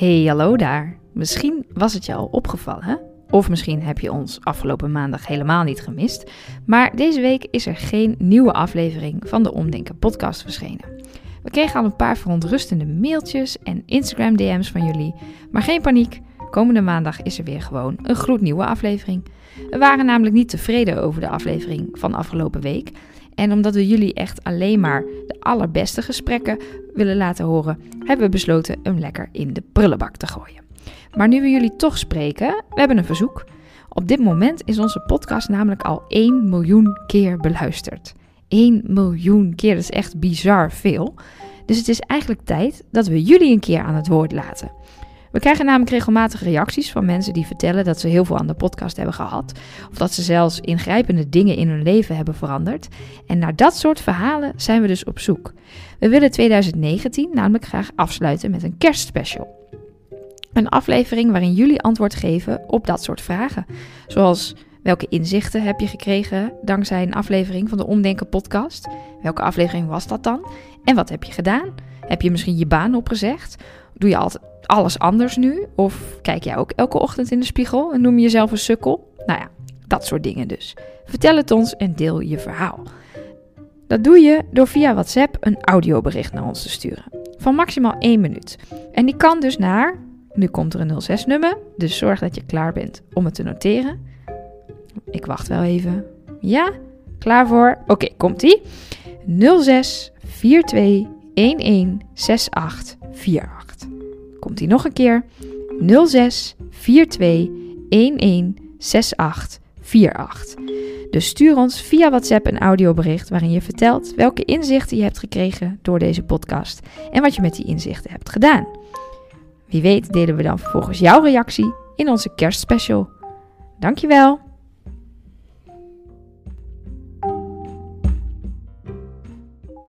Hey, hallo daar. Misschien was het je al opgevallen, of misschien heb je ons afgelopen maandag helemaal niet gemist. Maar deze week is er geen nieuwe aflevering van de Omdenken podcast verschenen. We kregen al een paar verontrustende mailtjes en Instagram DM's van jullie. Maar geen paniek, komende maandag is er weer gewoon een gloednieuwe aflevering. We waren namelijk niet tevreden over de aflevering van afgelopen week. En omdat we jullie echt alleen maar de allerbeste gesprekken willen laten horen, hebben we besloten hem lekker in de prullenbak te gooien. Maar nu we jullie toch spreken, we hebben een verzoek. Op dit moment is onze podcast namelijk al 1 miljoen keer beluisterd. 1 miljoen keer, dat is echt bizar veel. Dus het is eigenlijk tijd dat we jullie een keer aan het woord laten. We krijgen namelijk regelmatig reacties van mensen die vertellen dat ze heel veel aan de podcast hebben gehad. Of dat ze zelfs ingrijpende dingen in hun leven hebben veranderd. En naar dat soort verhalen zijn we dus op zoek. We willen 2019 namelijk graag afsluiten met een kerstspecial. Een aflevering waarin jullie antwoord geven op dat soort vragen. Zoals welke inzichten heb je gekregen dankzij een aflevering van de Omdenken podcast? Welke aflevering was dat dan? En wat heb je gedaan? Heb je misschien je baan opgezegd? Doe je altijd alles anders nu? Of kijk jij ook elke ochtend in de spiegel en noem je jezelf een sukkel? Nou ja, dat soort dingen dus. Vertel het ons en deel je verhaal. Dat doe je door via WhatsApp een audiobericht naar ons te sturen. Van maximaal 1 minuut. En die kan dus naar, nu komt er een 06-nummer, dus zorg dat je klaar bent om het te noteren. Ik wacht wel even. Ja? Klaar voor? Oké, komt-ie. 06 42 11 68 48. Nog een keer. 06 42 11 68 48. Dus stuur ons via WhatsApp een audiobericht waarin je vertelt welke inzichten je hebt gekregen door deze podcast en wat je met die inzichten hebt gedaan. Wie weet delen we dan vervolgens jouw reactie in onze kerstspecial. Dankjewel!